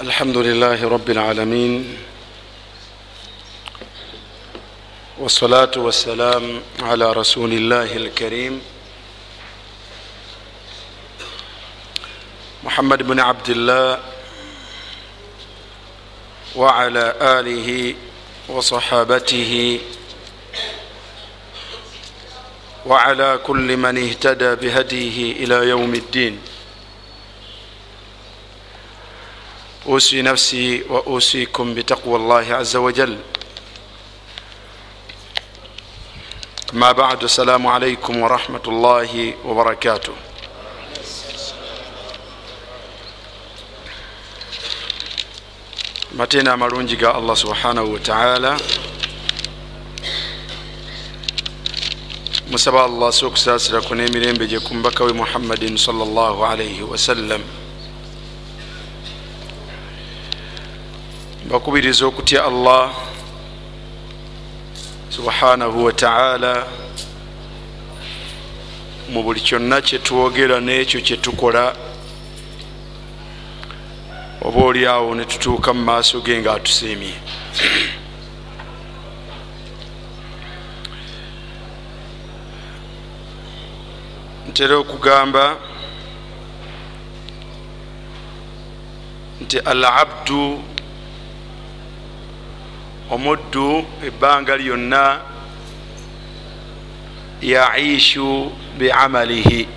الحمد لله رب العالمين والصلاة والسلام على رسول الله الكريم محمد بن عبد الله وعلى آله وصحابته وعلى كل من اهتدى بهديه إلى يوم الدين. اوصي نفسي واوصيكم بتقوى الله عز وجل. ما بعد السلام عليكم ورحمه الله وبركاته. Mateena amalungi ga allah subhanahu wataala musaba allah si okusaasirako n'emirembe gye ku mubaka we muhammadin salllah alaihi wasallam bakubiriza okutya allah subhanahu wataala mu buli kyonna kyetwogera n'ekyo kyetukola oba oli awo netutuuka mu maaso ge nga atusiimye ntera okugamba nti al abdu omuddu ebbanga lyonna yaishu biamalihi.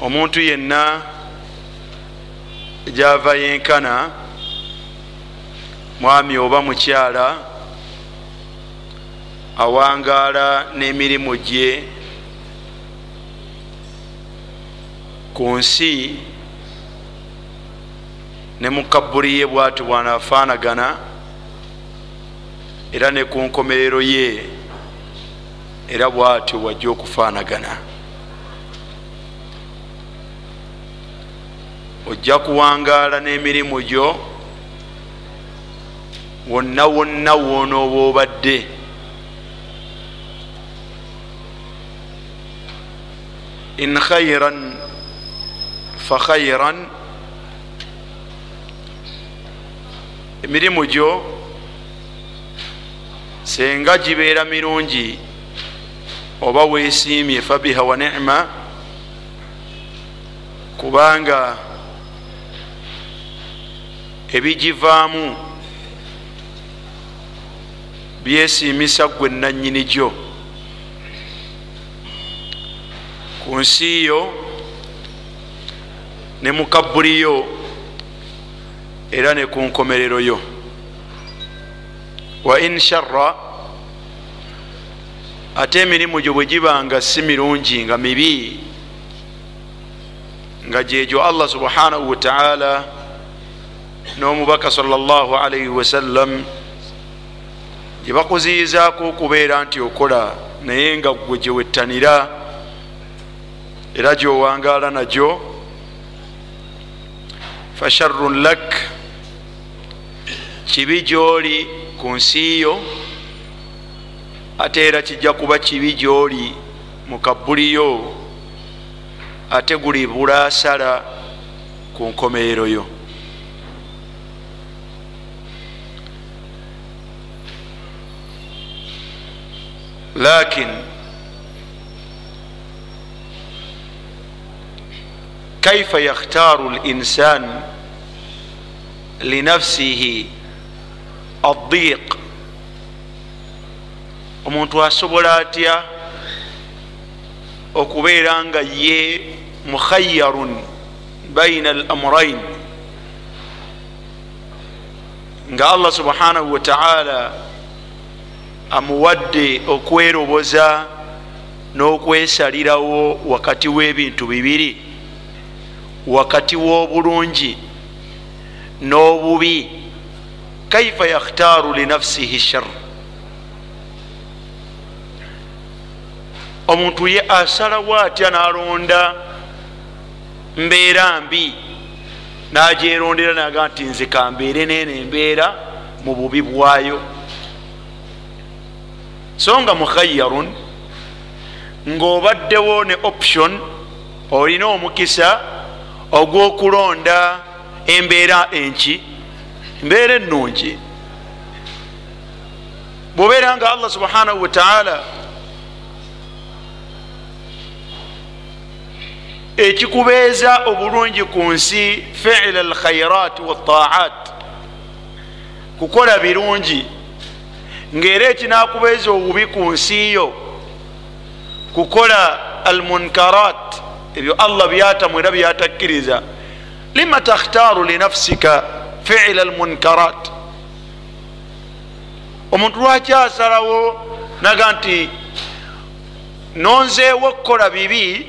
Omuntu yenna gyava yenkana mwami oba mukyala awangaala n'emirimu gye ku nsi ne mukabuli ye bwati bwanaafaanagana era ne ku nkomerero ye era bwatyo wajja okufaanagana. Ojja kuwangaala n'emirimu gyo wonna wonna woonooba obadde in khairan fa khairan emirimu gyo senga gibeera mirungi oba weesiimye fabiha wa nicma kubanga ebigivaamu byesiimisa gwe nanyini gyo. Ku nsi yo ne mukabuli yo era ne ku nkomerero yo. Wa in sharra ate emirimu gyo bwe gibanga si mirungi nga mibi nga gyegyo allah subhanahu wataala n'omubaka salllahalaihi wasallam gyebakuziyizaako okubeera nti okola naye nga gwe gyewettanira era gyowangaala nagyo fasharun lak kibi gyoli ku nsi yo ate era kijja kuba kibi gyoli mu kabuli yo ate guli bulaasala ku nkomerero yo. Lakin kaifa yakhtaru linsan linafsihi addiq omuntu asobola atya okubeera nga ye mukhayarun baina al amrain nga allah subhanahu wataala amuwadde okweroboza n'okwesalirawo wakati w'ebintu bibiri wakati w'obulungi n'obubi kaifa yakhtaaru linafsihi shar omuntu ye asalawo atya n'alonda? Mbeera mbi. N'agyerondera naga nti nze kambeere neene embeera mu bubi bwayo. So nga mukhayarun ng'obaddewo ne option olina omukisa ogw'okulonda embeera enki embeera ennungi bwobeera nga allah subhanahu wataala ekikubeeza obulungi ku nsi fiila alkhairat wataat kukola birungi ngaera ekinakubeeza obubi ku nsi yo kukola almunkarat ebyo allah byatamu era byatakkiriza. Lima takhtaaru linafsika fiila almunkarat. Omuntu lwaki asalawo naga nti nonzeewo okukola bibi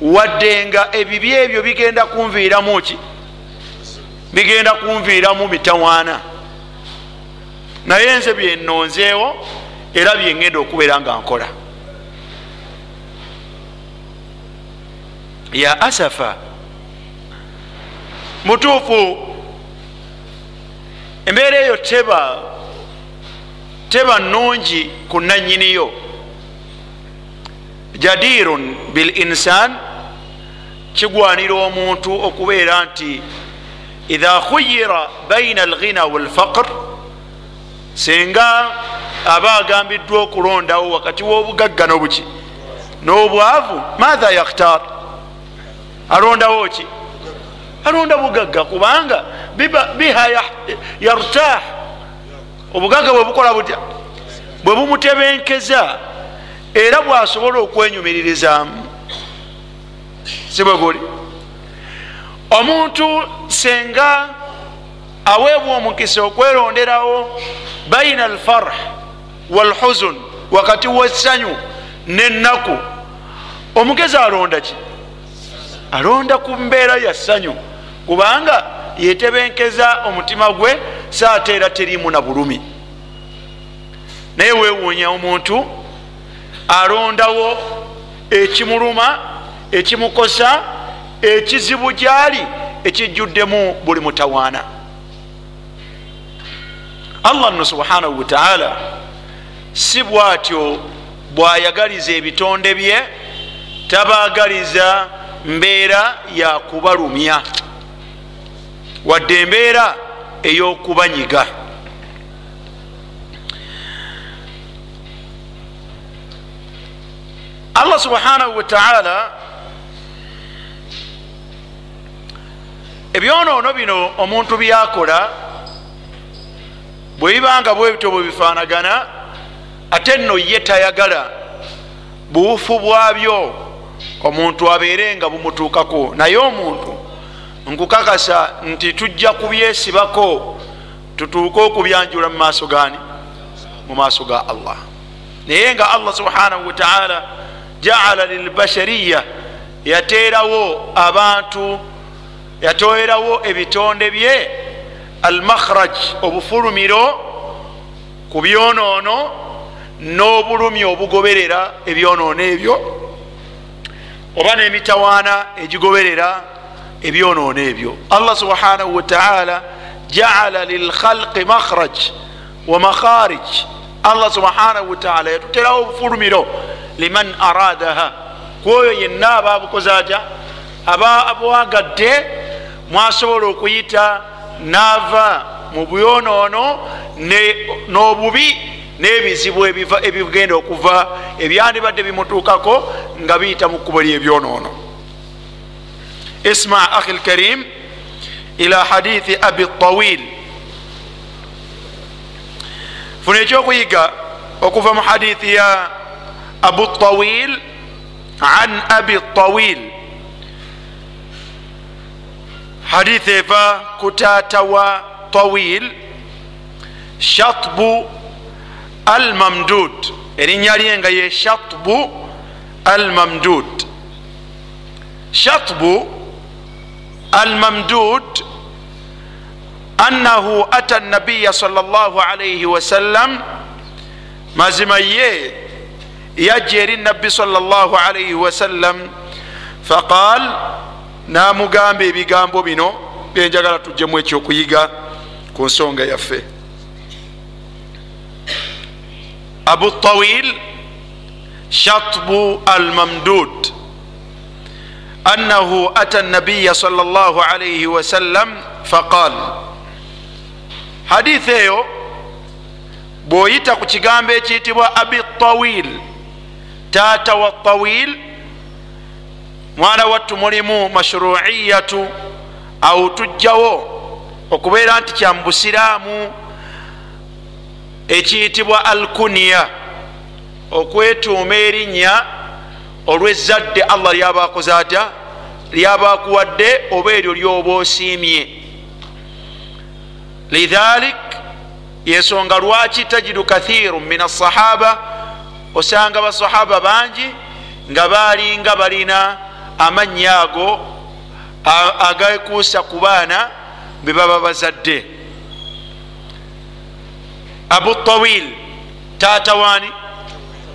wadde nga ebibi ebyo bigenda kunviiramu ki? Bigenda kunviiramu mitawaana. Naye nze byenonzeewo era byengenda okubeera nga nkola. Ya asafa mutuufu. Embeera eyo teba teba nungi ku nanyiniyo jadirun bil insan kigwanira omuntu okubeera nti idha khuyira baina alghina walfaqr singa aba agambiddwa okulondawo wakati w'obugagga n'obuki n'obwavu matha yakhtar? Alondawo ki alonda bugagga kubanga biha yartah obugagga bwebukola butya? Bwe bumutebenkeza era bwasobola okwenyumiririzaamu si bwe guli? Omuntu senga aweebwa omukisa okweronderawo baina alfarh walhuzun wakati wessanyu nenaku omugezi alonda ki? Alonda ku mbeera ya ssanyu kubanga yetebenkeza omutima gwe saate era terimu na bulumi. Naye wewuunya omuntu alondawo ekimuluma ekimukosa ekizibu gyali ekijjuddemu buli mutawaana. Allah nno subhanahu wataala si bwatyo bwayagaliza ebitonde bye tabaagaliza mbeera yakubalumya wadde embeera ey'okubanyiga. Allah subhanahu wataala ebyonoono bino omuntu byakola bwe bibanga bwebityo bwe bifaanagana ate nno ye tayagala. Buufu bwabyo omuntu abeere nga bumutuukako naye omuntu nkukakasa nti tujja kubyesibako tutuuke okubyanjula mu maaso gani mu maaso ga allah. Naye nga allah subhanahu wataala jaala lilbashariya yateerawo abantu yatoerawo ebitonde bye almakhraj obufulumiro ku byonoono n'obulumi obugoberera ebyonoono ebyo oba n'emitawaana egigoberera ebyonoono ebyo allah subhanahu wataala jaala lilkhalqi makhraj wa makharij. Allah subhanahu wataala yatuterawo obufulumiro liman aradaha. Kwoyo yenna aba abukoze atya? Aba abwagadde mwasobola okuyita naava mu byonoono n'obubi n'ebizibu ebigenda okuva ebyandibadde bimutuukako nga biyita mu kkubo lyebyonoono isma akhi lkarim ila hadithi abi tawil funa ekyokuyiga okuva mu hadithi ya abu tawil an abi tawil. Hadith eva kutaata wa tawil shatbu al mamdud erinnya lye nga ye shatbu al mamdud shatbu al mamdud annahu ata nabiya sal llah alaihi wasallam mazima ye yajja eri nabbi sal llah alaihi wasallam faqal namugamba ebigambo bino byenjagala tujjemu ekyokuyiga ku nsonga yaffe abu tawil shatbu al annahu ata nabiya sal llah alaihi wasallam faqal haditha eyo bw'oyita ku kigambo ekiyitibwa abi tawil taata wa tawil mwana wattu mulimu mashruiyatu awo tujjawo okubeera nti kya mubusiraamu ekiyitibwa alkuniya okwetuuma erinnya olw'ezzadde allah lyabakoze atya? Lyabakuwadde oba eryo lyoba osiimye? Lidhalik yensonga lwaki tajidu kathiru min asahaba osanga basahaba bangi nga balinga balina amannya ago agekuusa ku baana be baba bazadde. Abu tawil taata wani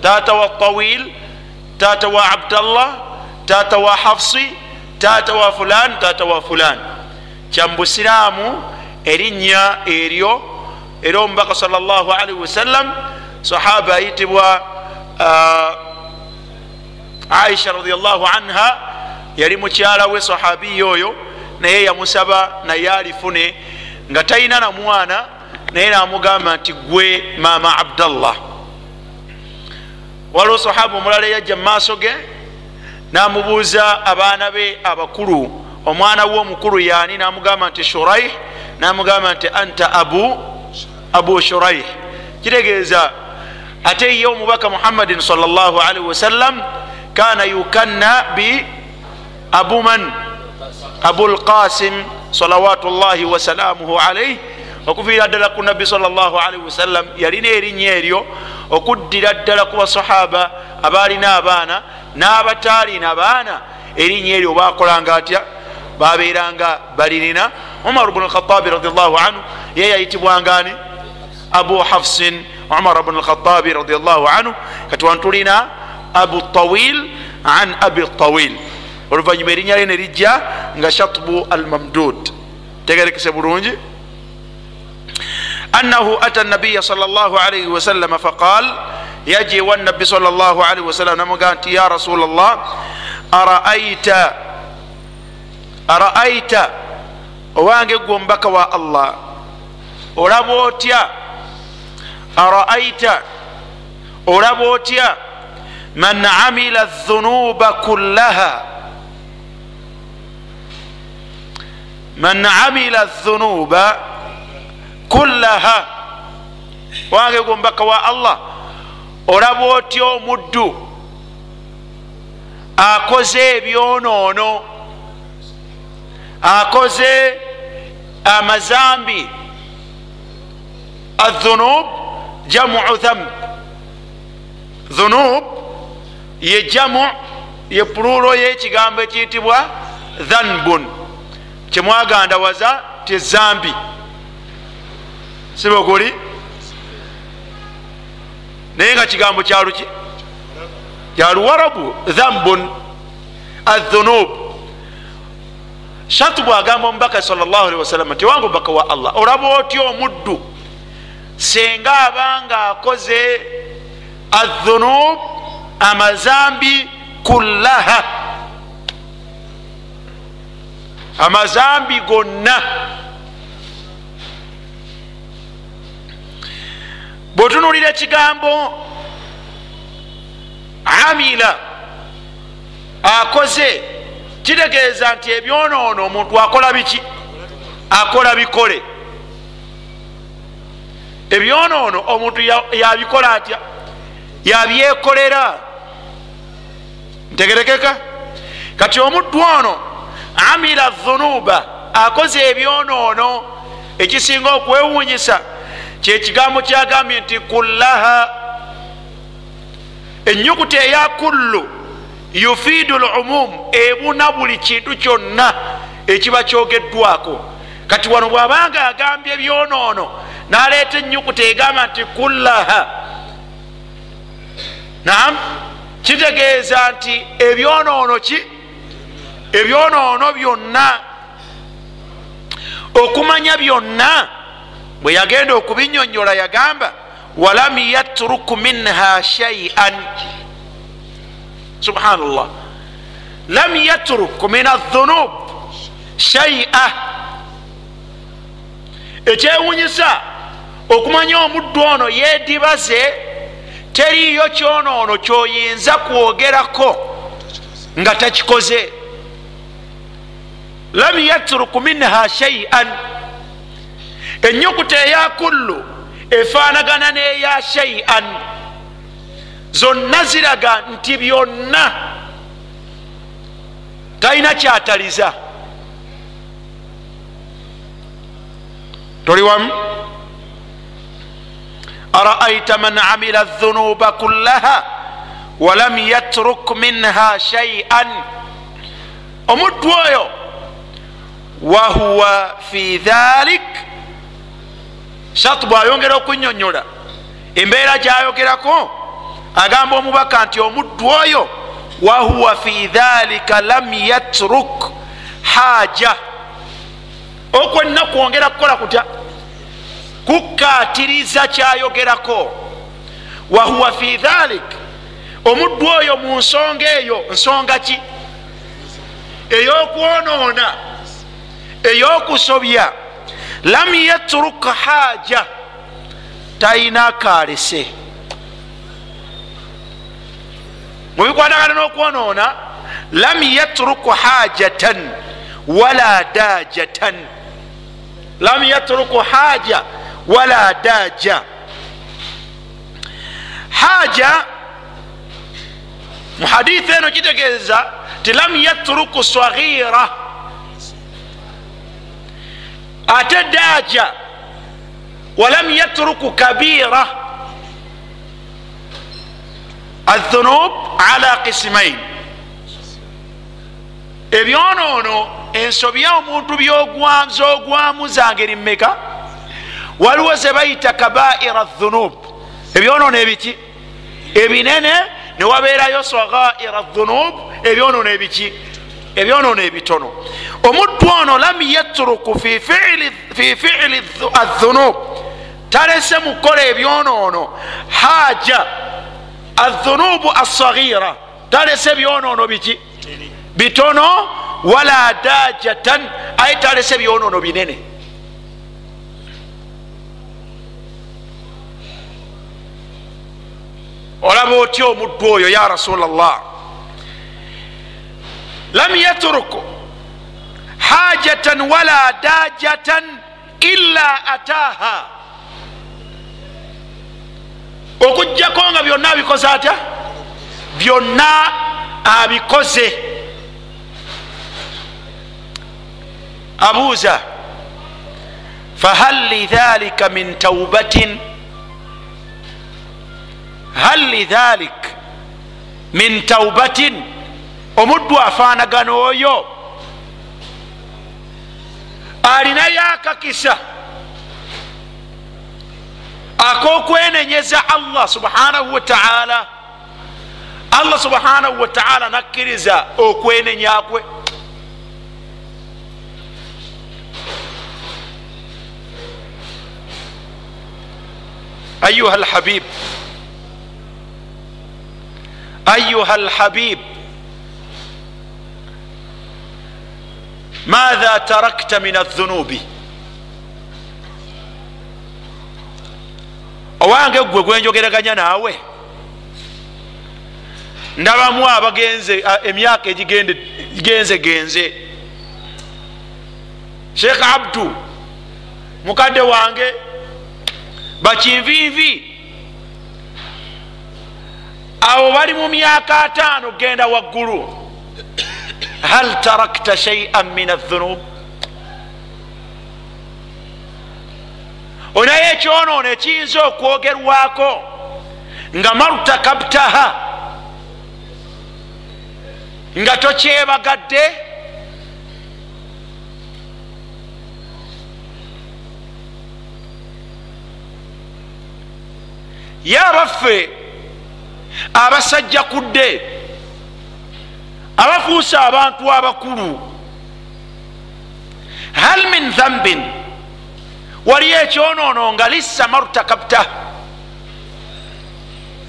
taata wa tawil taata wa abdallah taata wa hafsi taata wa fulan taata wa fulan. Kyambusiraamu erinnya eryo era omubaka salllahalihi wasallam sahaba ayitibwa aisha radiallahu anha yali mukyala we sahabiya oyo naye yamusaba naye alifune. Nga talina na mwana naye namugamba nti gwe maama abdallah waliwo sahaba omulala yajja mumaaso ge namubuuza abaana be abakulu. Omwana we omukulu yani? Namugamba nti shuraih. Namugamba nti anta abu abu shuraih. Kitegeeza ate ye omubaka muhammadin salllahalihi wasallam kana yukanna bi abu man? Abulqasim salawatu llahi wasalamuhu alaih okuviira ddala ku nabbi salllahalihi wasallam yalina erinnya eryo okuddira ddala ku basahaba abaalina abaana n'abataalina baana. Erinnya eryo bakolanga atya? Babeeranga balirina umar bnu lkhatabi radiallahu anhu ye yayitibwangani abu hafsin. Umar bnu lkhatabi radiallahu anhu. Kati wantulina abu tawil an abi tawil. Oluvanyuma erinnya lye nerijja nga shatbu almamdud. Tegerekese bulungi annahu ata nabiya sal llah alaihi wasalama faqal yaji wa nabbi sal llah alaihi wasallam namugaa nti ya rasul llah araaita araaita owange gwe omubaka wa allah olaba otya araaita olaba otya man amila dhunuba kullaha man amila dhunuba kullaha. Wange gwe omubaka wa allah olaba otya omuddu akoze ebyonoono akoze amazambi. Adhunub jamu dhamb. Dhunub ye jamu ye pululo yekigambo ekiyitibwa dhanbun. Kyemwagandawaza tezambi siboguli naye nga kigambo kyaluki kyaluwarabu dhambun adhunub shatu bwagamba omubaka salllah alihi wasalama nti wange omubaka wa allah olaba otya omuddu? Senga abanga akoze adhunub amazambi kullaha. Amazambi gonna bwotunulira ekigambo amila akoze kitegeeza nti ebyonoono omuntu akola biki? Akola bikole. Ebyonoono omuntu yabikola atya? Yabyekolera. Ntegerekeka. Kati omuddu ono amila dhunuba akoze ebyonoono ekisinga okwewuunyisa kyekigambo kyagambye nti kullaha enyukuta eya kullu yufiidu lumum ebuna buli kintu kyonna ekiba kyogeddwako. Kati wano bwabanga agambye ebyonoono naleeta enyukuta egamba nti kullaha. Naam kitegeeza nti ebyonoono ki? Ebyonoono byonna okumanya byonna bwe yagenda okubinyonyola yagamba walam yatruku minha shaian subhanallah. Lam yatruk min adhunub shaia ekyewunyisa okumanya omuddu ono yedibaze teriyo kyonoono kyoyinza kwogerako nga takikoze. Lam yatruk minha shaian enyukuta eya kullu efaanagana n'eya shaian zonna ziraga nti byonna talina kyataliza. Toli wamu? Araaita man amila dhunuba kullaha walam yatruk minha shaian omuddu oyo wahuwa fi dhalik shatu bwayongera okunyonyola embeera gyayogerako agamba omubaka nti omuddu oyo wahuwa fi dhalika lam yatruk haja okwenna kwongera kukola kutya? Kukatiriza kyayogerako. Wahuwa fi dhalik omuddu oyo mu nsonga eyo nsonga ki? Eyokwonoona eyokusobya lam yatruk haja. Talina kalese. Mubikwatagana n'okwonoona lam yatruk hajatan wala dajatan. Lam yatruk haja wala daja. Haja mu hadithi eno kitegeeza ti lam yatruku saghira ate daja walam yatruku kabira. Adhunub ala qismain ebyonoono ensobya omuntu zogwamu zangeri mmeka? Waliwo zebayita kabaira dhunub ebyonoono ebiki? Ebinene newabeerayo saghaira dhunub ebyonoono ebiki ebyonoono ebitono. Omuddu ono lam yatruku fi fiili adhunub talese mukola ebyonoono haja adhunubu assaghira. Talese byonoono biki? Bitono. Wala dajatan aye talese byonoono binene. Olaba otya omuddu oyo ya rasula llah lam yatruku hajatan wala dajatan illa ataha okugjako nga byonna abikoze atya byonna abikoze abuuza fahal lidhalika min taubatin hal lidhalik min taubatin omuddu afaanagana oyo alinayo akakisa akokwenenyeza allah subhanahu wataala allah subhanahu wataala nakkiriza okwenenyakwe ayuha lhabib ayuha lhabib madha tarakta min adhunubi owange gwe gwenjogeraganya naawe. Ndabamu abagenze emyaka egigenze genze sheekh abdu mukadde wange bakinvinvi. Abo bali mu myaka ataano genda waggulu hal tarakta shaian min adhunub onayo ekyonoono ekiyinza okwogerwako nga marutakabtaha nga tokyebagadde? Ye abaffe abasajja kudde abafuusa abantu abakulu. Hal min dhambin? Waliyo ekyonoono nga lissa marutakabta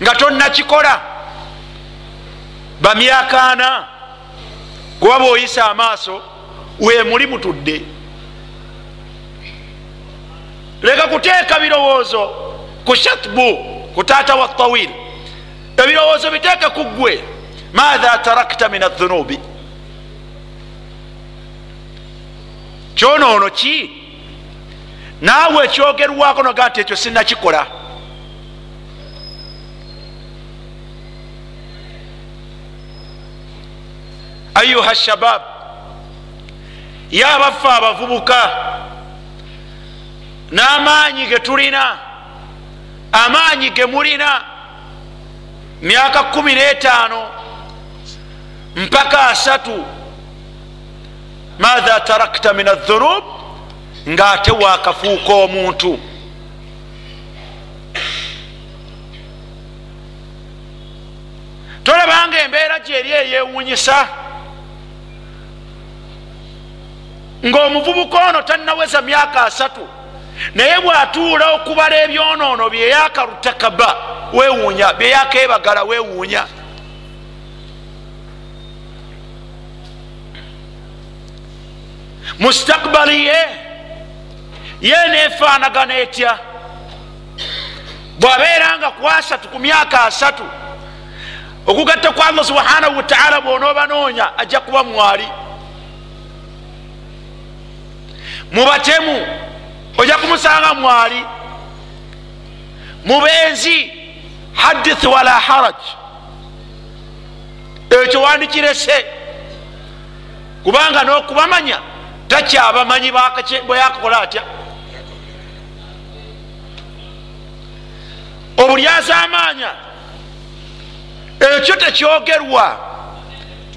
nga tonnakikola. Bamyaka ana kuba bwoyisa amaaso wemuli mutudde. Leka kuteeka birowoozo ku shatbu ku taata wa tawil. Ebirowoozo biteeke ku ggwe maatha tarakta min adhunubi kyonoono ki? Naawe ekyogerwako noga nti ekyo sinakikola ayuha shabab yabaffe abavubuka n'amaanyi ge tulina amaanyi ge mulina myaka kumi n'etaano mpaka asatu maatha tarakta min adhunub ng'ate wakafuuka omuntu. Tolabanga embeera gyeri eyewunyisa ng'omuvubuka ono tannaweza myaka asatu naye bwatuula okubala ebyonoono byeyakalutakaba wewuunya byeyakebagala wewuunya mustakbali ye. Ye nefaanagana etya bwabeeranga ku asatu ku myaka asatu okugatta ku allah subhanahu wataala bwonoobanoonya ajja kuba mwali. Mubatemu ojja kumusanga mwali. Mubenzi hadith wala haraj. Ekyo wandikirese kubanga nokubamanya takyabamanyi bweyakakola atya? Obulyaza amaanya ekyo tekyogerwa.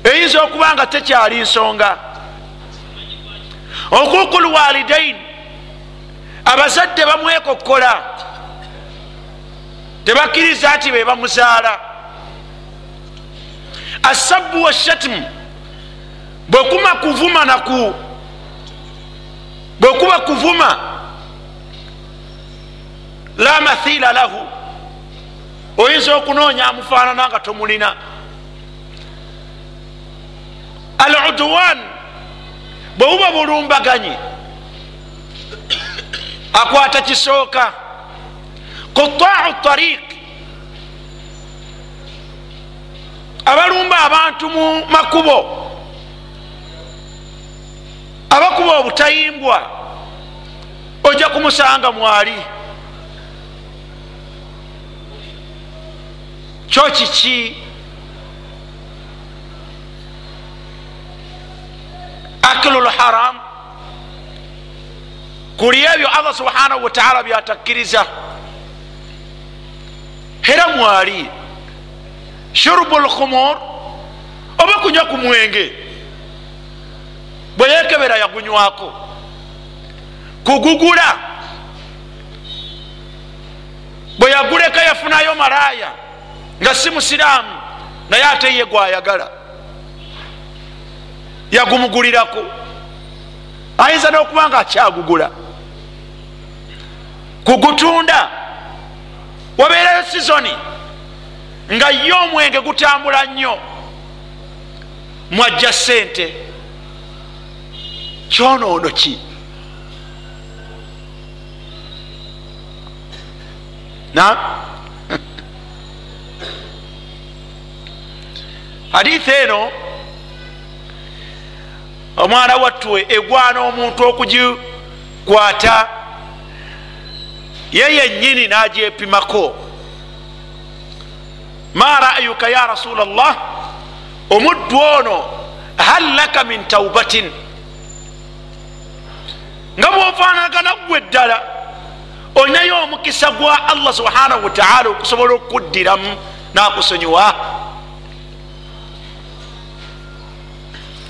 Eyinza okuba nga tekyali nsonga. Okukulu walidaini abazadde bamwekokkola. Tebakkiriza nti be bamuzaala. Asabbu washatimu bwekuma kuvuma naku bwekuba kuvuma la mathila lahu. Oyinza okunoonya amufaanana nga tomulina. Al udwan bwebuba bulumbaganyi akwata kisooka. Kutaau tariq abalumba abantu mu makubo abakuba obutayimbwa ojja kumusanga mwali. Kyo kiki? Akilu lharam kuli ebyo allah subhanahu wataala byatakkiriza. Era mwali shurubu lkhumur oba kunywa ku mwenge bwe yekebera yagunywako. Kugugula. Bwe yaguleka yafunayo malaya nga si musiraamu naye ate ye gwayagala. Yagumugulirako. Ayinza n'okuba nga akyagugula. Kugutunda. Wabeerayo sizoni nga ye omwenge gutambula nnyo. Mwajja sente kyonoono ki na? Hadithi eno omwana wattwe egwana omuntu okugikwata ye yennyini n'agyepimako. Ma ra'yuka ya rasula llah omuddu ono hal laka min taubatin nga bwofaanagana ggwe ddala olinayo omukisa gwa allah subhanahu wataala okusobola okuddiramu n'akusonyiwa.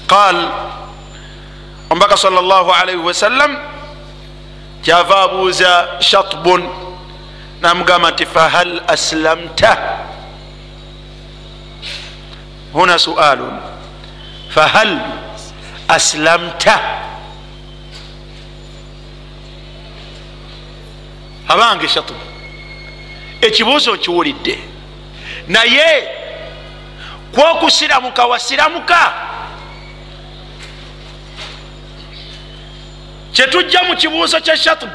Qal omubaka sal llah alaihi wasallam kyava abuuza shatbun namugamba nti fahal aslamta? Huna sualun fahal aslamta abange shatu ekibuuzo okiwulidde naye kwokusiramuka wasiramuka. Kyetujja mu kibuuzo kye shatu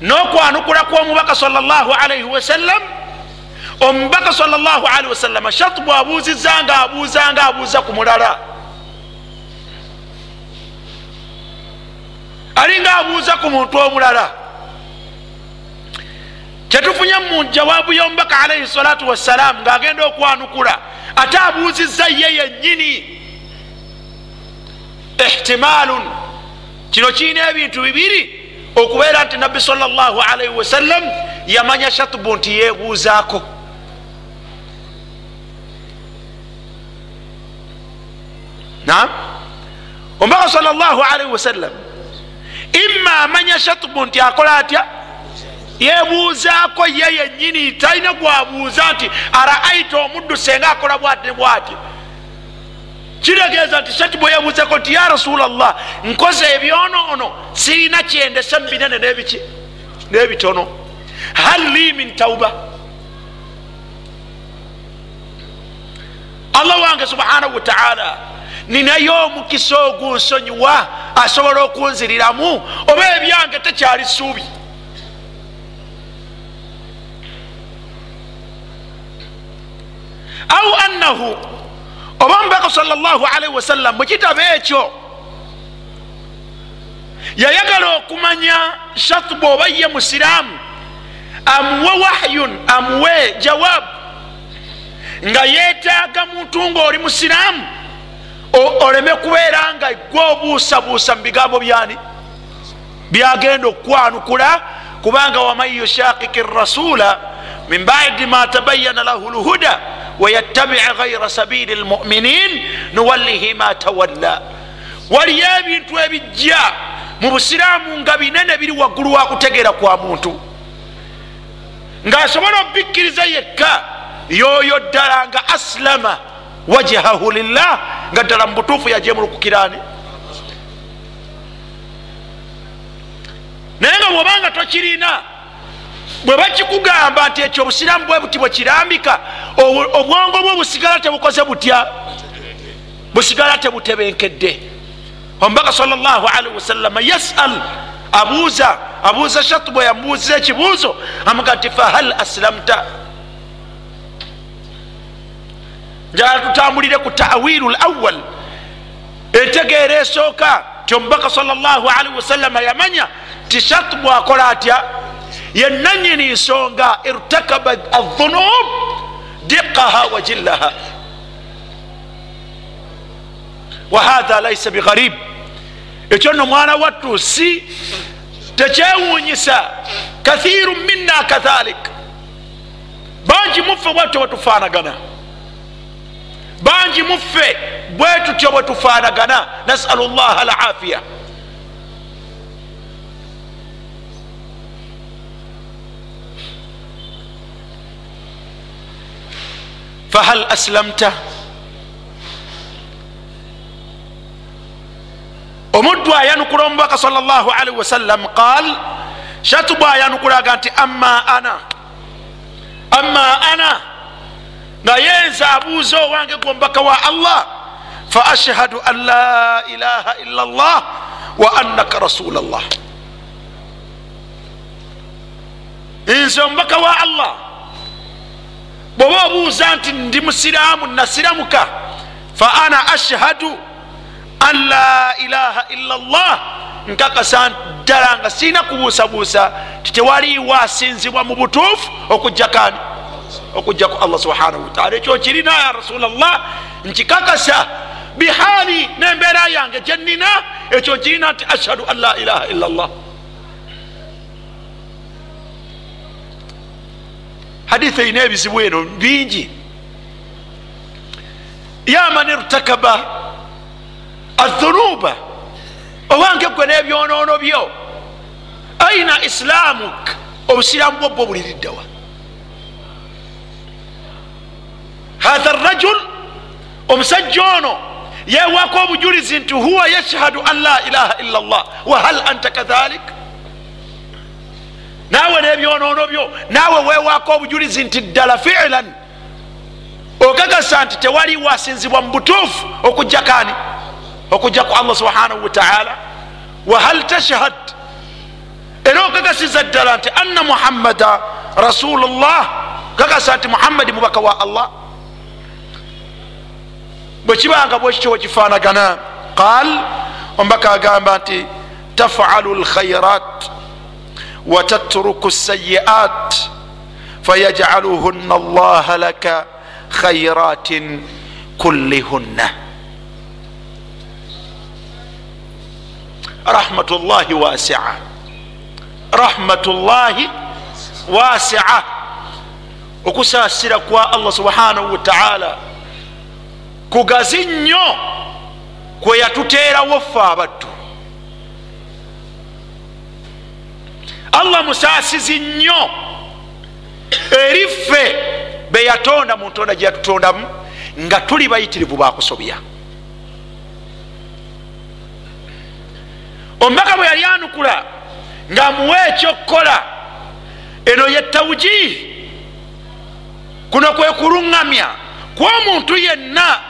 n'okwanukula kw'omubaka salaalaihi wasallam omubaka salaalaihi wasallama shatu bwabuuziza nga abuuza nga abuuza ku mulala. Alinga abuuza ku muntu omulala. Kyetufunye mu jawaabu y'omubaka alaihi salatu wassalamu ng'agenda okwanukula ate abuuziza ye yennyini. Ihtimaalun. Kino kirina ebintu bibiri okubeera nti nabbi salllahu alaihi wasallam yamanya shatubu nti yeebuuzaako. Nam omubaka salllahu alaihi wasallam imma amanya shatubu nti akola atya yebuuzaako ye yenyini talina gwabuuza nti araaita omuddu senga akola bwati bwati. Kitegeeza nti shatubu yebuuzako nti ya rasula llah nkoze ebyonoono sirina kyendese mubinene nebiki nebitono. Hal li min tauba allah wange subhanahu wataala ninayo omukisa ogunsonyiwa asobola okunziriramu oba ebyange tekyali suubi au annahu. Oba mubaka salllahalaihi wasallam mukitabo ekyo yayagala okumanya shatubu oba ye musiraamu amuwe wahyun amuwe jawaabu nga yeetaaga muntu ngaoli musiraamu oleme kubeera nga gwe obuusabuusa mu bigambo byani? Byagenda okwanukula kubanga waman yushakiki rasula min badi ma tabayana lahu lhuda wayattabic gaira sabili lmuminin nuwallihi ma tawalla. Waliyo ebintu ebijja mu busiraamu nga binene biri waggulu wa kutegeera kwa muntu. Ng'asobola obikkiriza yekka yoyo ddala nga asilama wajhahu lillah nga ddala mu butuufu yajemulukukirani naye nga bwobanga tokirina bwe bakikugamba nti ekyo obusiraamu bwe buti bwe kirambika obwongo bwe busigala tebukoze butya? Busigala tebutebenkedde. Omubaka salllahalihi wasallama yasal abuuza abuuza shatu bwe yamubuuziza ekibuuzo amuga nti fahal aslamta? Njala tutambulire ku tawiru lawal entegeera esooka ti omubaka salllahalihi wasallama yamanya ti shatu bwakola atya? Yenanyini nsonga irtakaba adhunub diqaha wa jillaha. Wahatha laisa bigharib. Ekyo no mwana wattu si tekyewunyisa kathiru minna kadhalik. Bangi muffe bwetutyo bwetufaanagana bangi muffe bwetutyo bwetufaanagana nasalu llaha alafiya fahal aslamta omuddu ayanukula omubaka salllahalihi wasallam qal shatubu ayanukulaga nti amma ana amma ana naye nze abuuza owange gwe omubaka wa allah fa ashhadu an la ilaha illa llah wa annaka rasula llah nze omubaka wa allah bwoba obuuza nti ndi musiraamu nasiramuka? Fa ana ashhadu an la ilaha illa llah nkakasa ddala nga sirina kubuusabuusa titewaliwo asinzibwa mu butuufu okujjakani okujjaku allah subhanahu wataala ekyo kirina ya rasula llah nkikakasa bihaali nembeera yange gyenina ekyo kirina nti ashhadu an la ilaha illa llah haditha erina ebizibu eno bingi yaman irtakaba adhunuba owange gwe n'ebyonoono byo. Aina islamuk obusiraamu bwobwo buliriddewa hatha rajul omusajja ono yewaako obujulizi nti huwa yashhadu an la ilaha illa llah wahal anta kadhalik naawe n'ebyonoono byo naawe weewaako obujulizi nti ddala fiilan okakasa nti tewali wasinzibwa mu butuufu okujja kani okujja ku allah subhanahu wataala wahal tashhad? Era okakasiza ddala nti anna muhammada rasulullah. Kakasa nti muhammadi mubaka wa allah. Bwekibanga bwekityo wekifanagana qal omubaka agamba nti tafalu lkhairat watatruku sayiat fayajaluhunna allaha laka khairatin kullihunna rahmatullahi wasia rahmatullahi wasia okusasira kwa allah subhanahu wataala kugazi nnyo kweyatuteerawo ffe abaddu allah musasizi nnyo. Eri ffe beyatonda mu ntonda gyeyatutondamu nga tuli bayitirivu bakusobya omubaka bwe yali anukula ngaamuwa ekyokukola eno ye tawujihi kuno kwe kuluŋŋamya kwomuntu yenna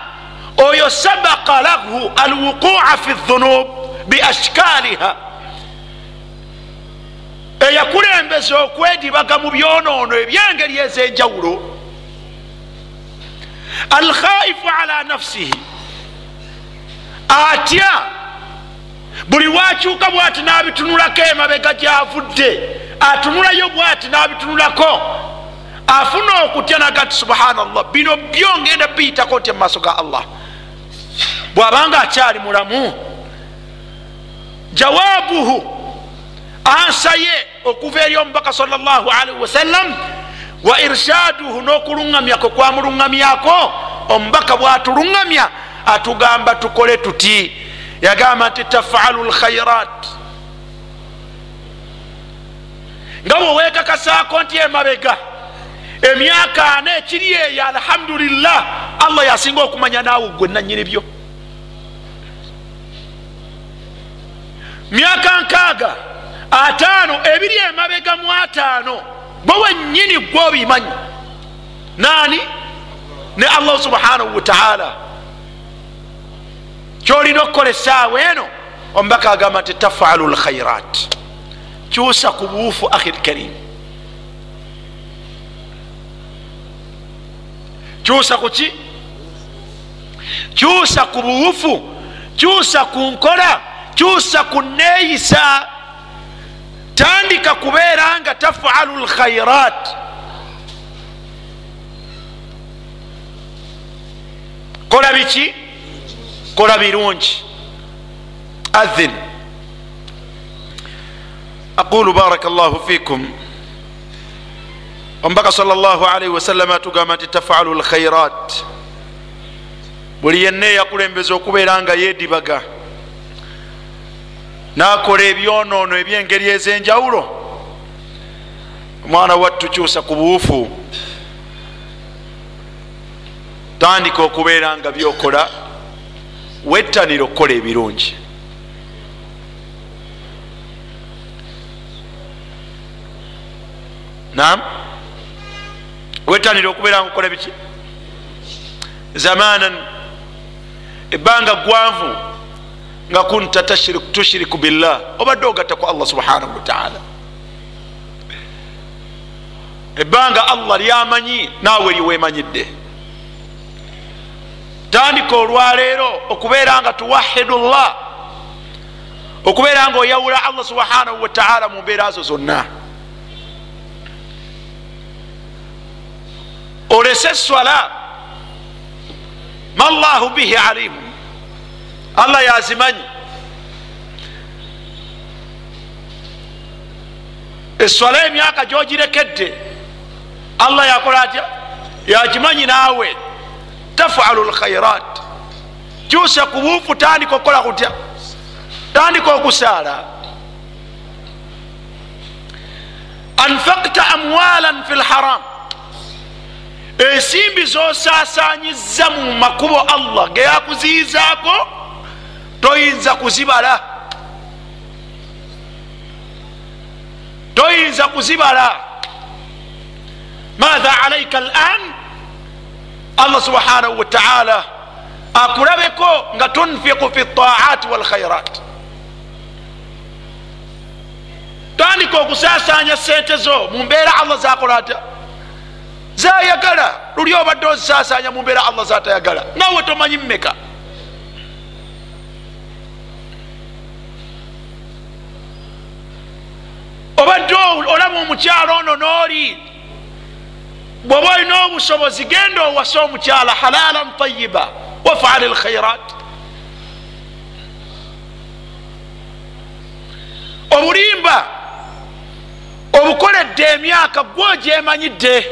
oyo sabaka lahu alwuqua fi dhunub biashkaliha eyakulembeza okwedibaga mu byonoono ebyengeri ez'enjawulo. Alkhaifu ala nafsihi. Atya buli wakyuka bwati nabitunulako emabega gyavudde atunulayo bwati nabitunulako afuna okutya nagati subhanallah bino byo ngenda biyitako ntya mumaaso ga allah? Bwabanga akyali mulamu jawaabuhu ansaye okuva eri omubaka salllahalihi wasallam wa irshaduhu n'okuluŋŋamyako kwamuluŋŋamyako omubaka bwatuluŋŋamya atugamba tukole tuti. Yagamba nti tafalu lkhairat nga bwewekakasaako nti emabega emyaka ana ekiri eyo alhamdulillah allah yasinga okumanya naawe gwe nanyini byo. Myaka nkaaga ataano ebiri emabega mu ataano bwe wenyini gwe obimanyi. Naani? Ne allah subhanahu wataala kyolina okukola esaawa eno omubaka agamba nti tafalu lkhairat kyusa ku buufu akhi lkarim kyusa ku ki? Kyusa ku buwufu kyusa ku nkola kyusa ku neeyisa tandika kubeera nga tafalu lkhairat kola biki? Kola birungi. Adhin. Aqulu baraka llahu fikum. Omubaka sal llah alaihi wasallama atugamba nti tafalu lkhairat buli yenna eyakulembeza okubeera nga yedibaga nakola ebyonoono ebyengeri ez'enjawulo. Omwana wattukyusa ku buufu. Tandika okubeera nga byokola. Wettanira okukola ebirungi. Nam wettanira okubeera nga okukola biki? Zamanan. Ebbanga gwanvu nga kunta tushiriku billah obadde ogatta ku allah subhanahu wataala ebbanga allah lyamanyi naawe liwemanyidde tandika olwaleero okubeera nga tuwahidu llah okubeera nga oyawula allah subhanahu wataala mu mbeera zo zonna. Olese swala ma llahu bihi alimu allah yazimanyi eswala emyaka gyogirekedde. Allah yakola atya? Yagimanyi naawe. Tafalu lkhairat kyusa ku buufu tandika okukola kutya? Tandika okusaala. Anfakta amwalan fi lharam ensimbi zosasanyiza mu makubo allah geyakuziyizaako toyinza kuzibala. Toyinza kuzibala. Matha alaika lan allah subhanahu wataala akulabeko nga tunfiku fi taat walkhairat tandika okusasanya sente zo mumbeera allah zakola atya? Zayagala luli obadde ozisasanya mumbeera allah zatayagala nawe tomanyi mmeka obadde olaba omukyalo ono nooli bwoba olina obusobozi genda owasa omukyala halalan tayiba wafaali lkhairat obulimba obukoledde emyaka gwogyemanyidde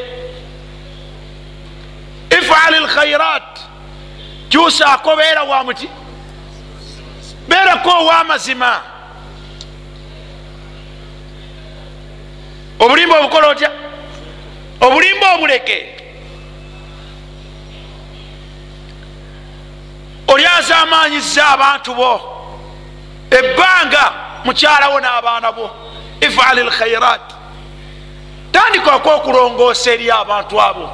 ifaali lkhairat kyusaako beera wa muti? Beerako owamazima obulimba obukola otya? Obulimba obuleke. Olyaza amanyiza abantu bo. Ebbanga mukyalawo n'abaana bo. Ifaali lkhairat tandikako okulongoosa eri abantu abo.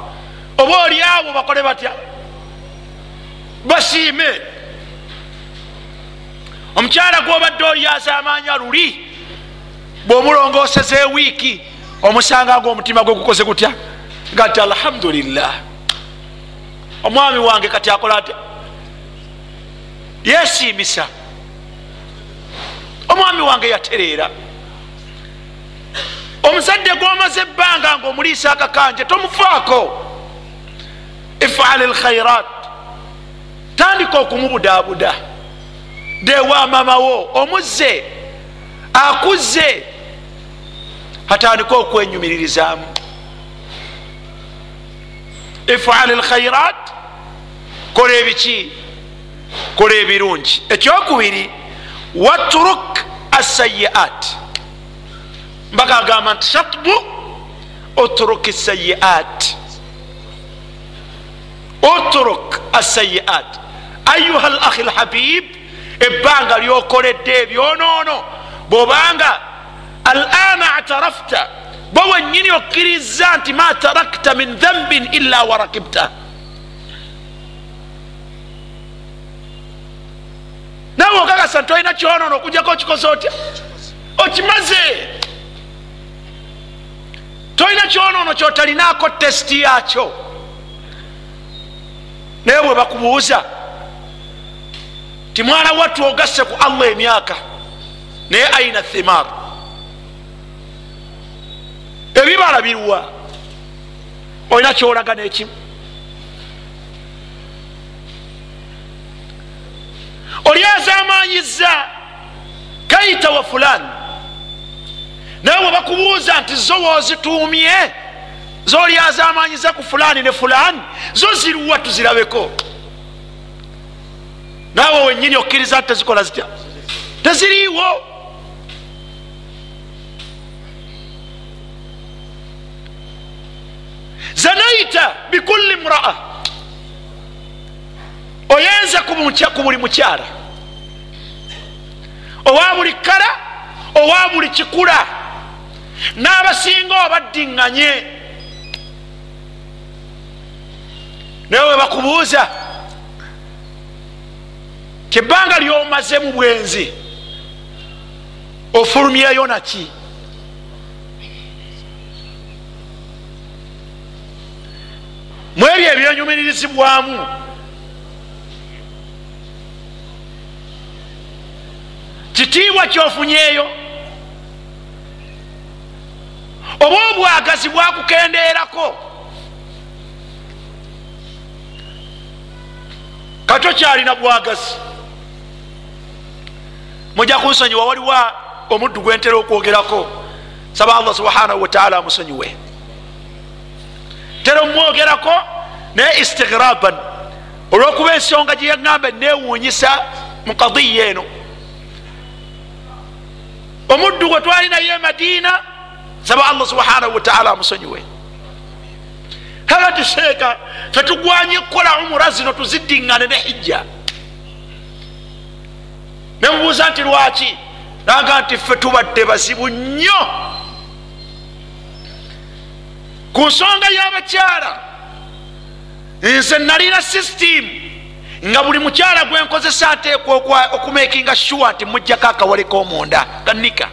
Oba oli abo bakole batya? Basiime. Omukyala gwobadde olyaza amanya luli bwomulongooseza ewiiki omusanga nga omutima gwe gukoze gutya? Nga ti alhamdulillah. Omwami wange kati akola atya? Yesiimisa omwami wange yatereera. Omuzadde gwomaze ebbanga nga omuliisa akakanje tomufaako. Ifaali lkhairat tandika okumubudaabuda. Dewa mamawo omuzze akuzze atandika okwenyumiririzaamu ifaali lkhairat kola ebiki kola ebirungi. Ekyokubiri waturuk asayiat mbaka agamba nti shatbu utruk sayiat utruk asayiat ayuha lakhi lhabib ebbanga lyokoledde ebyonoono. Bwobanga alana atarafta bwe wenyini okkiriza nti ma tarakta min dhambin illa warakibta nawe okakasa nti olina kyonoono okujjako okikoze otya okimaze tolina kyonoono kyotalinaako tesiti yakyo naye bwe bakubuuza ti mwana wattu ogasse ku allah emyaka naye aina thimar ebibala biruwa. Olina kyolaga nekimu. Oli azamanyiza kaita wa fulani. Naye bwe bakubuuza nti zo woozituumye zoli azamanyiza ku fulani ne fulani? Zo ziruwa tuzirabeko? Naawe wenyini okkiriza tezikola zitya? Teziriiwo zanaita bikulli mraa oyenza ku buli mukyala owa buli kala owa buli kikula n'abasinga obaddiŋŋanye naye we bakubuuza kyebbanga lyomaze mu bwenzi ofulumyeyo naki mu ebyo ebyenyumiririzibwamu kitiibwa kyofunyeeyo. Oba obwagazi bwakukendeerako. Kato kyalina bwagazi mujja kunsonyiwa waliwo omuddu gwentera okwogerako. Saba allah subhanahu wataala amusonyiwe tera omwogerako naye istighraban olwokuba ensonga gyeyaŋamba newunyisa mu kadiya eno. Omuddu gwe twalinayo emadiina saba allah subhanahu wataala amusonyiwe. Kagati sheeka fetugwanye kukola umura zino tuziddiŋŋane ne hijja. Nemubuuza nti lwaki? Naga nti ffe tubadde bazibu nnyo ku nsonga y'abakyala nze nalina system nga buli mukyala gwenkozesa ateekwa okumakinga sure nti mujjako akawale komunda kanika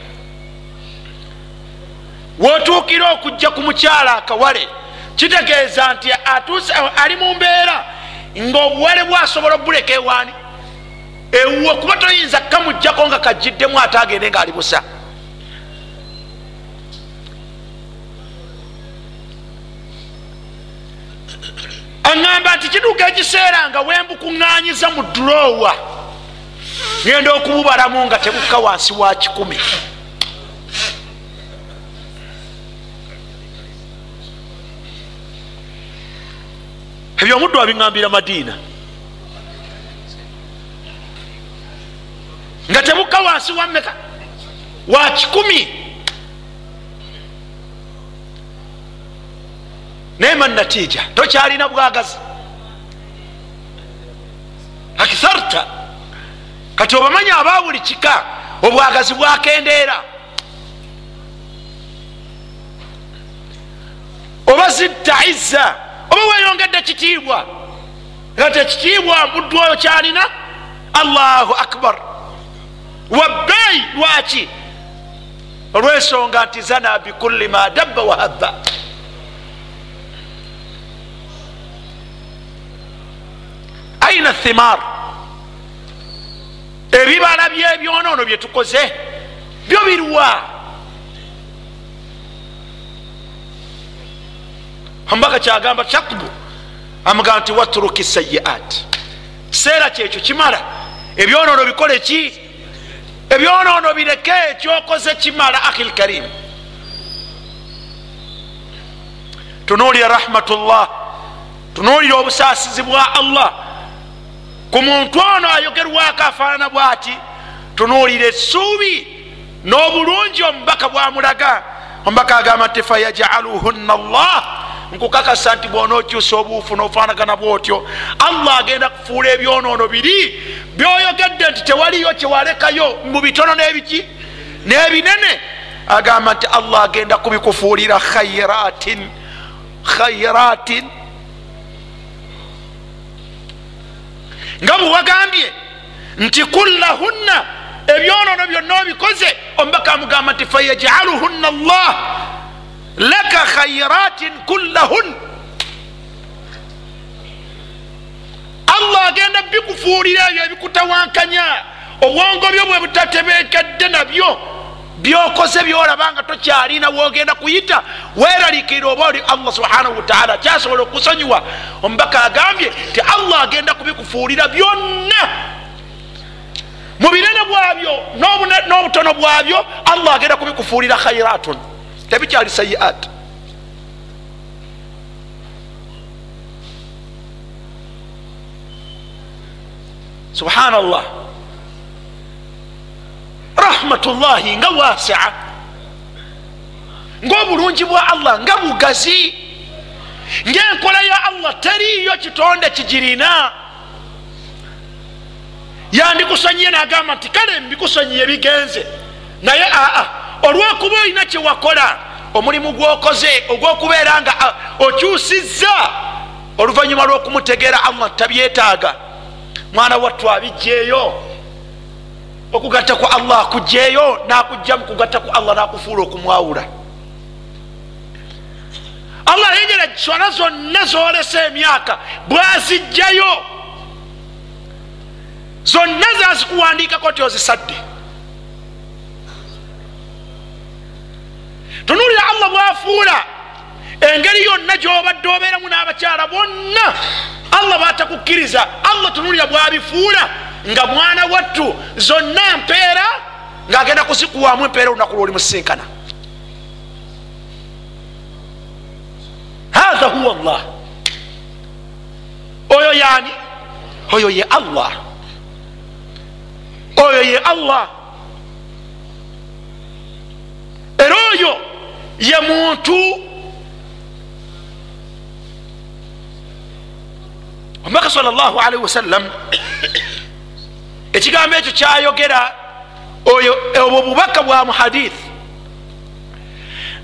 wotuukira okujja ku mukyala akawale kitegeeza nti atuuse ali mu mbeera ngaobuwale bwasobola obuleka ewaani. Ewuwe kuba toyinza kamugjako nga kajiddemu ate agende ngaali busa aŋamba nti kiduuka ekiseera nga wembukuŋŋanyiza mu dulowa ngenda okububalamu nga tebukka wansi wa kikumi. Ebyo omuddu abiŋambira madiina. Nga tebukka wansi wa meka wa kikumi naye manatiija tokyalina bwagazi. Akitharta kati obamanya aba buli kika obwagazi bwakendeera. Oba zitta izza oba weyongedde kitiibwa kati ekitiibwa muddu oyo kyalina? Allahu akbar. Wabbeeyi lwaki? Olwensonga nti zana bikulli ma dabba wahabba aina thimar. Ebibala byebyonoono byetukoze byo birwa. Ombaka kyagamba kyakbu amugamba nti watruki sayiat. Kiseera kyekyo kimala. Ebyonoono bikole ki? Ebyonoono bireke ekyokoze kimala ahi lkarim tunuulira rahmatullah. Tunuulira obusaasizi bwa allah ku muntu ono ayogerwako afaanana bwati tunuulira essuubi n'obulungi omubaka bwamulaga. Omubaka agamba nti fayajaluhunna llah nkukakasa nti bwona okyusa obuufu nofaanagana bwotyo allah agenda kufuula ebyonoono biri. Byoyogedde nti tewaliyo kyewalekayo mu bitono n'ebiki n'ebinene. Agamba nti allah agenda kubikufuulira khairatin khairatin nga bwewagambye nti kullahunna ebyonoono byonna obikoze omubaka amugamba nti fayajaluhunna llah laka khairatin kullahun. Allah agenda bikufuulira ebyo ebikutawankanya obwongo byo bwe butatebekedde nabyo byokoze byolaba nga tokyalina wogenda kuyita weralikirira oba oli allah subhanahu wataala kyasobola okusonyiwa? Omubaka agambye ti allah agenda kubikufuulira byonna. Mu binene bwabyo n'obutono bwabyo allah agenda kubikufuulira khairatun tebikyali sayiat subhanallah rahmatullahi nga wasia. Ngaobulungi bwa allah nga bugazi. Ngaenkola ya allah teriyo kitonde kigirina. Yandikusonyiye nagamba nti kale mbikusonyiye bigenze. Naye aa olwokuba olina kyewakola omulimu gwokoze ogwokubeera nga okyusiza oluvanyuma lwokumutegeera allah tabyetaaga. Mwana wattu abijjeeyo okugatta ku allah akugjeeyo nakujja mukugatta ku allah nakufuula okumwawula. Allah yengera swala zonna zolesa emyaka bwazijjayo zonna zazikuwandiikako ti ozisadde. Tunulira allah bwafuula engeri yonna gyobadde obeeramu n'abakyala bonna allah batakukkiriza. Allah tunulira bwabifuula nga mwana wattu zonna mpeera ngaagenda kuzikuwamu empeera olunaku lwoli musinkana hatha huwa llah oyo yani oyo ye allah. Oyo ye allah. Era oyo ye muntu omubaka salllahalihi wasallam ekigambo ekyo kyayogera oyo obwo bubaka bwa mu hadith.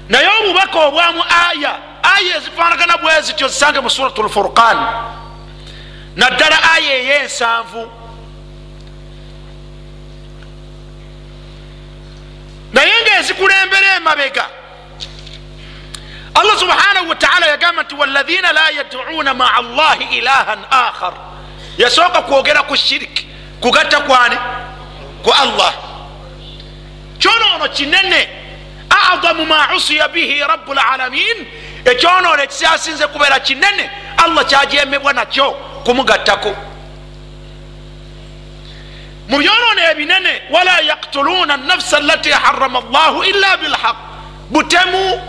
Naye obubaka obwamu aya aya ezifanagana bwezityo zisange mu surat lfurqan naddala aya ey'ensanvu. Naye ngaezikulembera emabega allah subhanahu wataala yagamba nti waladhina la yaduuna maa llahi ilahan akhar. Yasooka kwogera ku shiriki kugatta kwani? Ku allah. Kyonoono kinene adamu ma usiya bihi rabu lalamin ekyonoono ekisyasinze kubeera kinene allah kyajemebwa nakyo kumugattako mu byonoono ebinene wala yaktuluuna nafsa lati harama llahu illa bilhaq. Butemu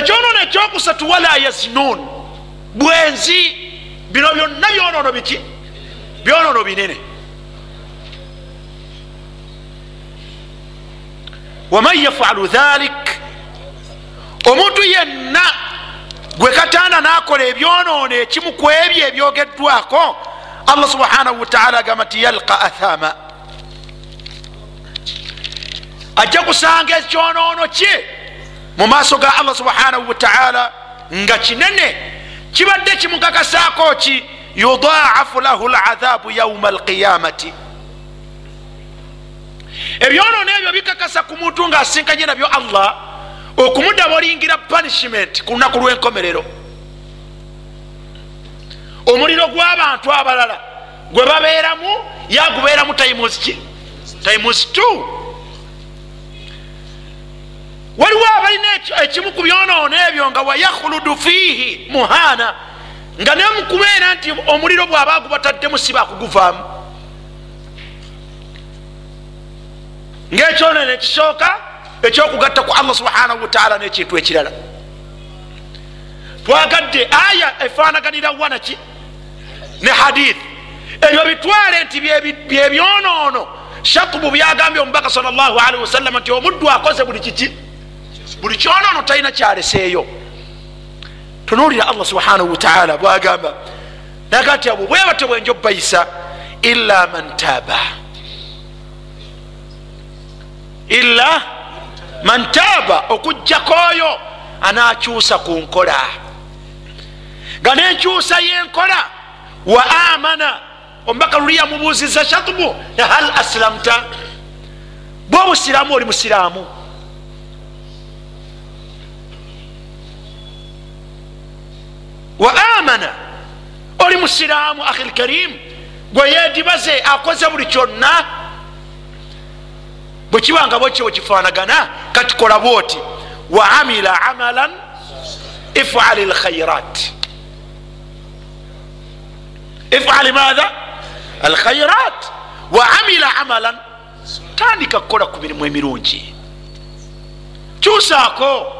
ekyonoono ekyokusatu wala yazinuun bwenzi bino byonna byonoono biki? Byonoono binene. Waman yafalu dhalik omuntu yenna gwe kataana nakola ebyonoono ekimu ku ebyo ebyogeddwako allah subhanahu wataala agamba nti yalqa athama. Ajja kusanga ekyonoono kye mu maaso ga allah subhanahu wataala nga kinene kibadde kimukakasaako ki yudaafu lahu ladhabu yauma alqiyamati. Ebyonoono ebyo bikakasa ku muntu ngaasinkanye nabyo allah okumudabolingira punishment ku lunaku lw'enkomerero. Omuliro gw'abantu abalala gwe babeeramu yagubeeramu times ki? Times t waliwo abalina ekimu ku byonoono ebyo nga wayakhuludu fiihi muhaana nga naye mukubeera nti omuliro bw'aba agubataddemu si bakuguvaamu. Ngaekyonoono ekisooka ekyokugatta ku allah subhanahu wataala nekintu ekirala. Twagadde aya efanaganira wanaki ne hadith ebyo bitwale nti byebyonoono shatubu byagambye omubaka salllahalihi wasallama nti omuddu akoze buli kiki buli kyonoono talina kyaleseeyo. Tunuulira allah subhanahu wataala bwagamba naga nti abo bwebatyo bwenjo bayisa illa man taaba. Illa man taaba okugjako oyo anakyusa ku nkola. Nga nenkyusa yenkola wa amana omubaka luli yamubuuziza shatubu hal aslamta? Bwe obusiraamu oli musiraamu wa amana. Oli musiraamu ahi lkarimu gwe yedibaze akoze buli kyonna bwekibanga bwekyo bwekifanagana kati kola bwoti wa amila amalan ifali lkhairat ifali maatha alkhairat wa amila amalan. Tandika kukola ku mirimu emirungi. Kyusaako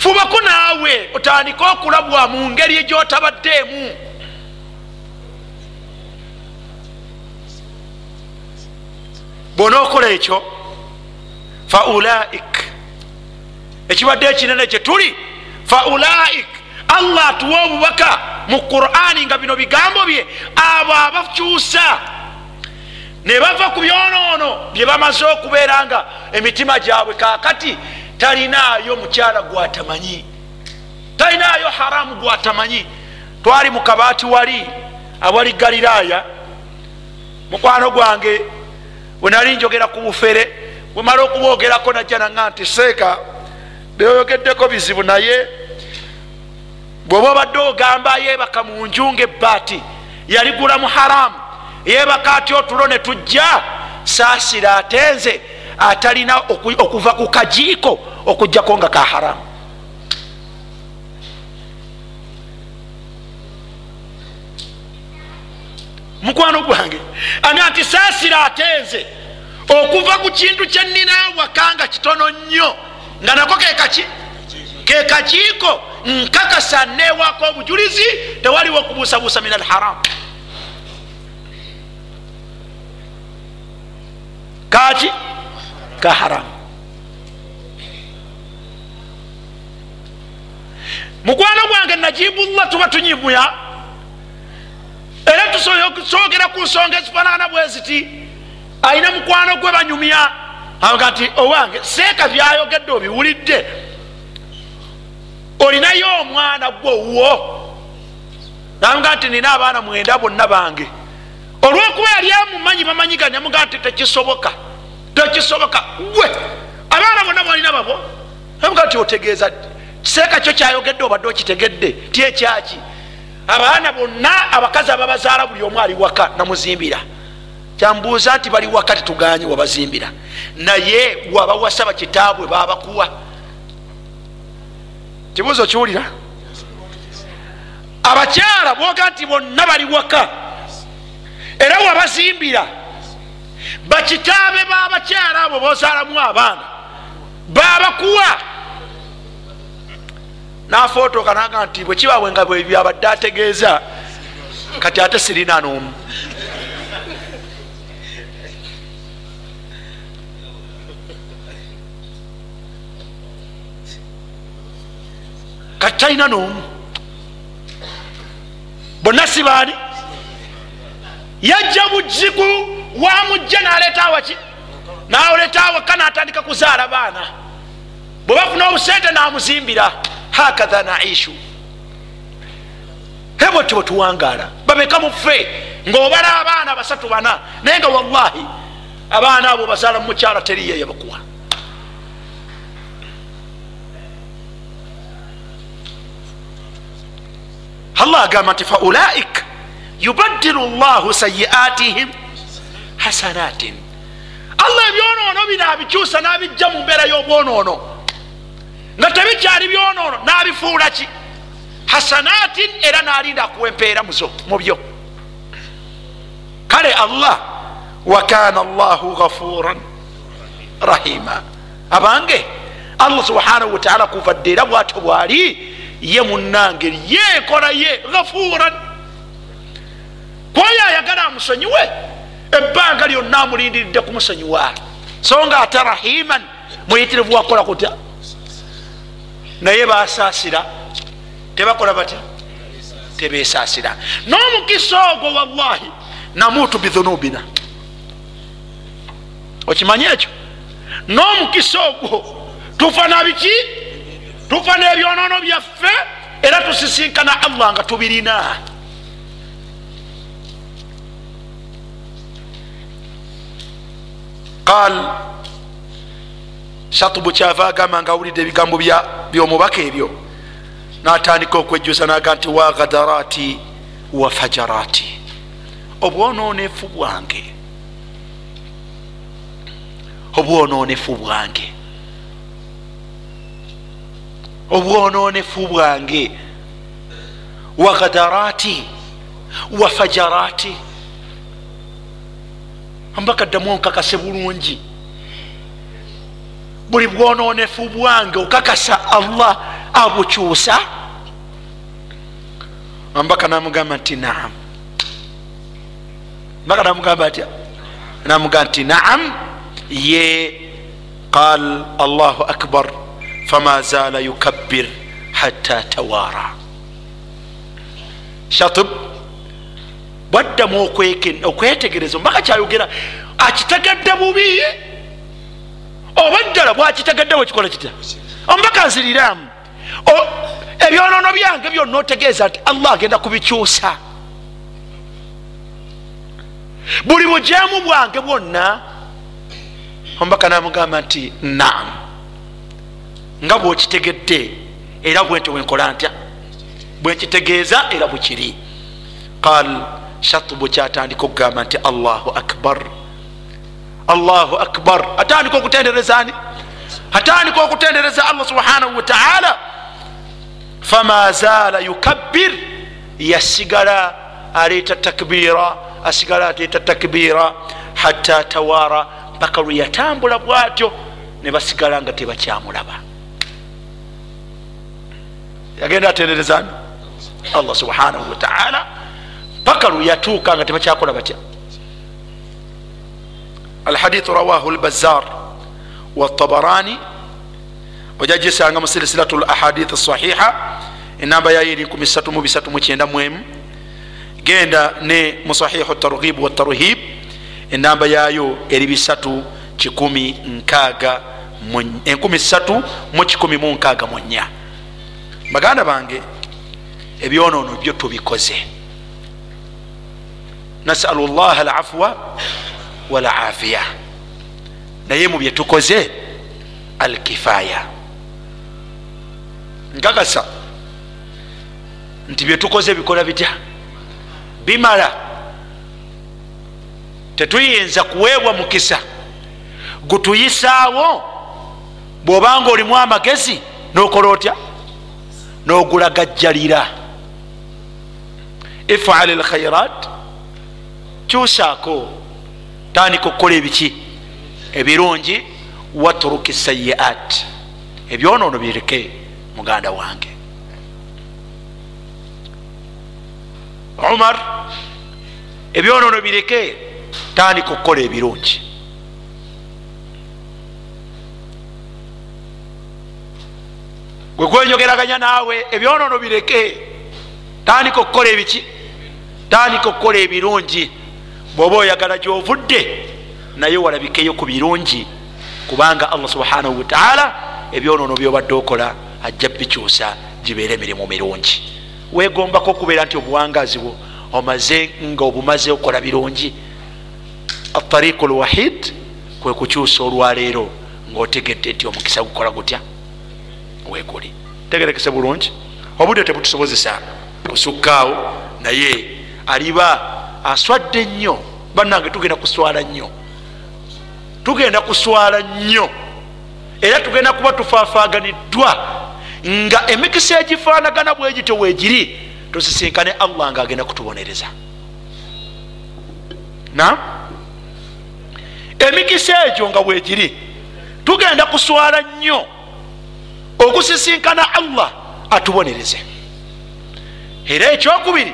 fubako naawe otandike okulabwa mu ngeri egyotabaddeemu. Bwonookola ekyo faulaik ekibadde ekinene kyetuli faulaik allah atuwa obubaka mu qurani nga bino bigambo bye abo abakyusa. Ne bava ku byonoono bye bamaze okubeera nga emitima gyabwe kakati talinaayo mukyala gwatamanyi. Talinaayo haramu gwatamanyi. Twali mu kabaati wali awali galiraaya mukwano gwange wenali njogera ku bufere bwemala okubwogerako najja naga nti seeka byoyogeddeko bizibu naye. Bwoba obadde ogamba yebaka mu nju ngaebbaati yaligula mu haramu. Yebaka atya otulo ne tujja? Saasira atenze atalina okuva ku kajiiko okugjako nga ka haramu. Mukwano gwange aga nti saasira atenze okuva ku kintu kyenina wakanga kitono nnyo nga nako kekaki kekakiiko nkakasa newako obujulizi tewaliwo okubuusabuusa min alharamu kaki ka haramu mukwano gwange najibullah tuba tunyimuya era tusoogera ku nsonga ezifanagana bwe ziti ayina mukwano gwe banyumya. Aga nti owange seeka byayogedde obiwulidde. Olinayo omwana gwe owwo namuga nti nina abaana mwenda bonna bange. Olwokuba yali amumanyi bamanyiganya muga nti tekisoboka tekisoboka gwe abaana bonna mwalina babo? Ebuga ti otegeeza kiseeka kyo kyayogedde obadde okitegedde? Ti ekyaki abaana bonna abakazi ababazaala buli omu ali waka namuzimbira. Kyambuuza nti bali waka tituganye wabazimbira. Naye wabawasaba kitaabwe babakuwa. Kibuuzo kiwulira? Abakyala bwoga nti bonna bali waka. Era wabazimbira bakitaabe babakyala abo bozaalamu abaana. Babakuwa nafootoka naga nti bwekibabwe nga bwebyo abadde ategeeza kati ate sirina n'omu. Kati talina n'omu. Bonna sibaani yajja bujiku wamujja naleeta awaki nawoleta awaka natandika kuzaala baana. Bwebafuna obusente namuzimbira hakatha naishu hebwe ti bwetuwangaala babeka mufe ngaobala abaana basatu bana naye nga wallahi abaana abo bazaala mumukyala teriyo yabakuwa. Allah agamba nti faulaik yubadilu llahu sayiatihim hasanatin allah ebyonoono bino abikyusa n'abijja mu mbeera y'obwonoono. Nga tebikyali byonoono n'abifuula ki? Hasanatin era n'alinda akuwa empeera muzo mu byo. Kale allah wakana llahu ghafuran rahima abange allah subhanahu wataala kuvadde era bwatyo bwali ye munange ye enkola ye ghafuran kwoyo ayagala amusonyiwe ebbanga lyonna amulindiridde kumusonyiwa so nga ate rahiman muyitirivu wakola kutya? Naye basaasira. Tebakola batya? Tebesaasira. N'omukisa ogwo wallahi namutu bidhunubina okimanyi ekyo? N'omukisa ogwo tufa nabiki tufa n'ebyonoono byaffe era tusisinkana allah nga tubirina qal shatubu kyava agamba nga awulidde ebigambo byomubaka ebyo natandika okwejjusa naga nti wa gadarati wa fajarati. Obwononefu bwange. Obwononefu bwange. Obwononefu bwange. Wa gadarati wa fajarati ambaka ddamu onkakase bulungi. Buli bwononefu bwange okakasa allah abukyusa ambaka namugamba nti naam. Mbaka namugamba atya namugamba nti naam. Ye qal allahu akbar fama zala yukabbir hatta tawara. Shatib bwaddamu okwetegereza ombaka kyayogera akitegedde bubi? Oba ddala bwakitegedde bwekikola kitya? Ombaka nziriramu. Ebyonono byange byonna otegeeza nti allah agenda kubikyusa. Buli bujeemu bwange bwonna ombaka namugamba nti naam. Nga bwokitegedde era bwentyo bwenkola ntya? Bwenkitegeeza era bwekiri qal shatubu kyatandika okugamba nti allahu akbar. Allahu akbar. Atandika okutendereza ani? Atandika okutendereza allah subhanahu wataala fama zaala yukabbir. Yasigala aleeta takbira asigala aleeta takbira hatta tawara paka lwe yatambula bwatyo ne basigala nga tebakyamulaba. Yagenda atendereza ani? Allah subhanahu wataala paka lwe yatuuka nga tebakyakola batya? Alhadithu rawahu lbazar watabarani ojagisanga musilsilatu lahadith sahiha enamba yayo eri 339 genda ne musahihu targhib watarhib enamba yayo eri 3 baganda bange ebyonono byo tubikoze nasalu llah alafwa walafiya naye mu byetukoze alkifaya. Nkakasa nti byetukoze bikola bitya? Bimala tetuyinza kuweebwa mukisa. Gutuyisaawo bwobanga olimu amagezi nokola otya? Nogulagajjalira ifal lkhairat kyusaako tandika okukola ebiki? Ebirungi watruki sayiat. Ebyonoono bireke muganda wange. Umar ebyonoono bireke tandika okukola ebirungi. Gwe gwenyogeraganya naawe ebyonoono bireke tandika okukola ebiki? Tandika okukola ebirungi bwoba oyagala gyovudde naye walabikeyo ku birungi kubanga allah subhanahu wataala ebyonoono byobadde okola ajja bikyusa gibeere emirimu mirungi. Wegombako okubeera nti obuwangazi bwo omaze nga obumaze okola birungi. Atariku lwahid kwe kukyusa olwaleero ngaotegedde nti omukisa gukola gutya? Weguli tegerekese bulungi? Obudde tebutusobozesa. Kusukkaawo naye aliba aswadde nnyo bannange tugenda kuswala nnyo. Tugenda kuswala nnyo. Era tugenda kuba tufaafaganiddwa nga emikisa egifaanagana bwegito weegiri tusisinkane allah nga agenda kutubonereza. Na? Emikisa egyo nga bwegiri tugenda kuswala nnyo okusisinkana allah atubonereze. Era ekyokubiri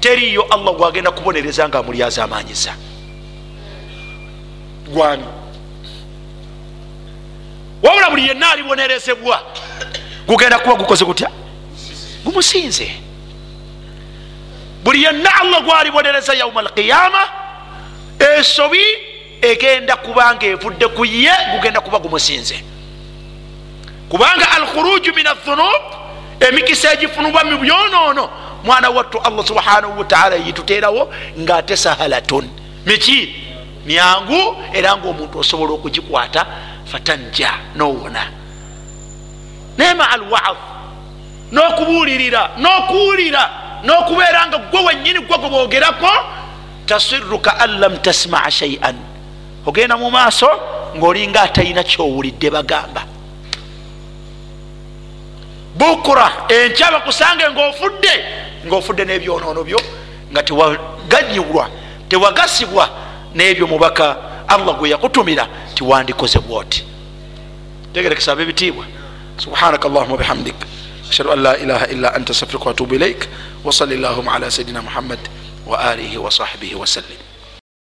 teriyo allah gwagenda kubonereza nga amulyaza amanyiza gwani? Wabula buli yenna alibonerezebwa gugenda kuba gukoze gutya? Gumusinze. Buli yenna allah gwalibonereza yauma alqiyama ensobi egenda kubanga evudde ku ye gugenda kuba gumusinze. Kubanga alkhuruju min athunub emikisa egifunubwa mu byonoono mwana wattu allah subhanahu wataala yituterawo ngaate sahalatun. Miki? Myangu? Era ngaomuntu osobola okugikwata fatanja nowona. Naye maa alwaad n'okubuulirira n'okuwulira n'okubeera nga gwe wenyini gwe gwe boogerako tasiru ka an lam tasmaa shaian ogenda mu maaso ngaolinga atalina kyowulidde bagamba. Bukura enkya bakusange ngaofudde ngaofudde n'ebyonoono byo nga tewaganyibwa tewagasibwa n'ebyo mubaka allah gwe yakutumira tiwandikoze bwoti. Tegerekesa ab'ebitiibwa subhanaka allahuma bihamdik. Ashhadu an la ilaha illa anta astafirika watubu ilaik wasali llahuma ala sayidina muhammad wa alihi wasahbihi wasallim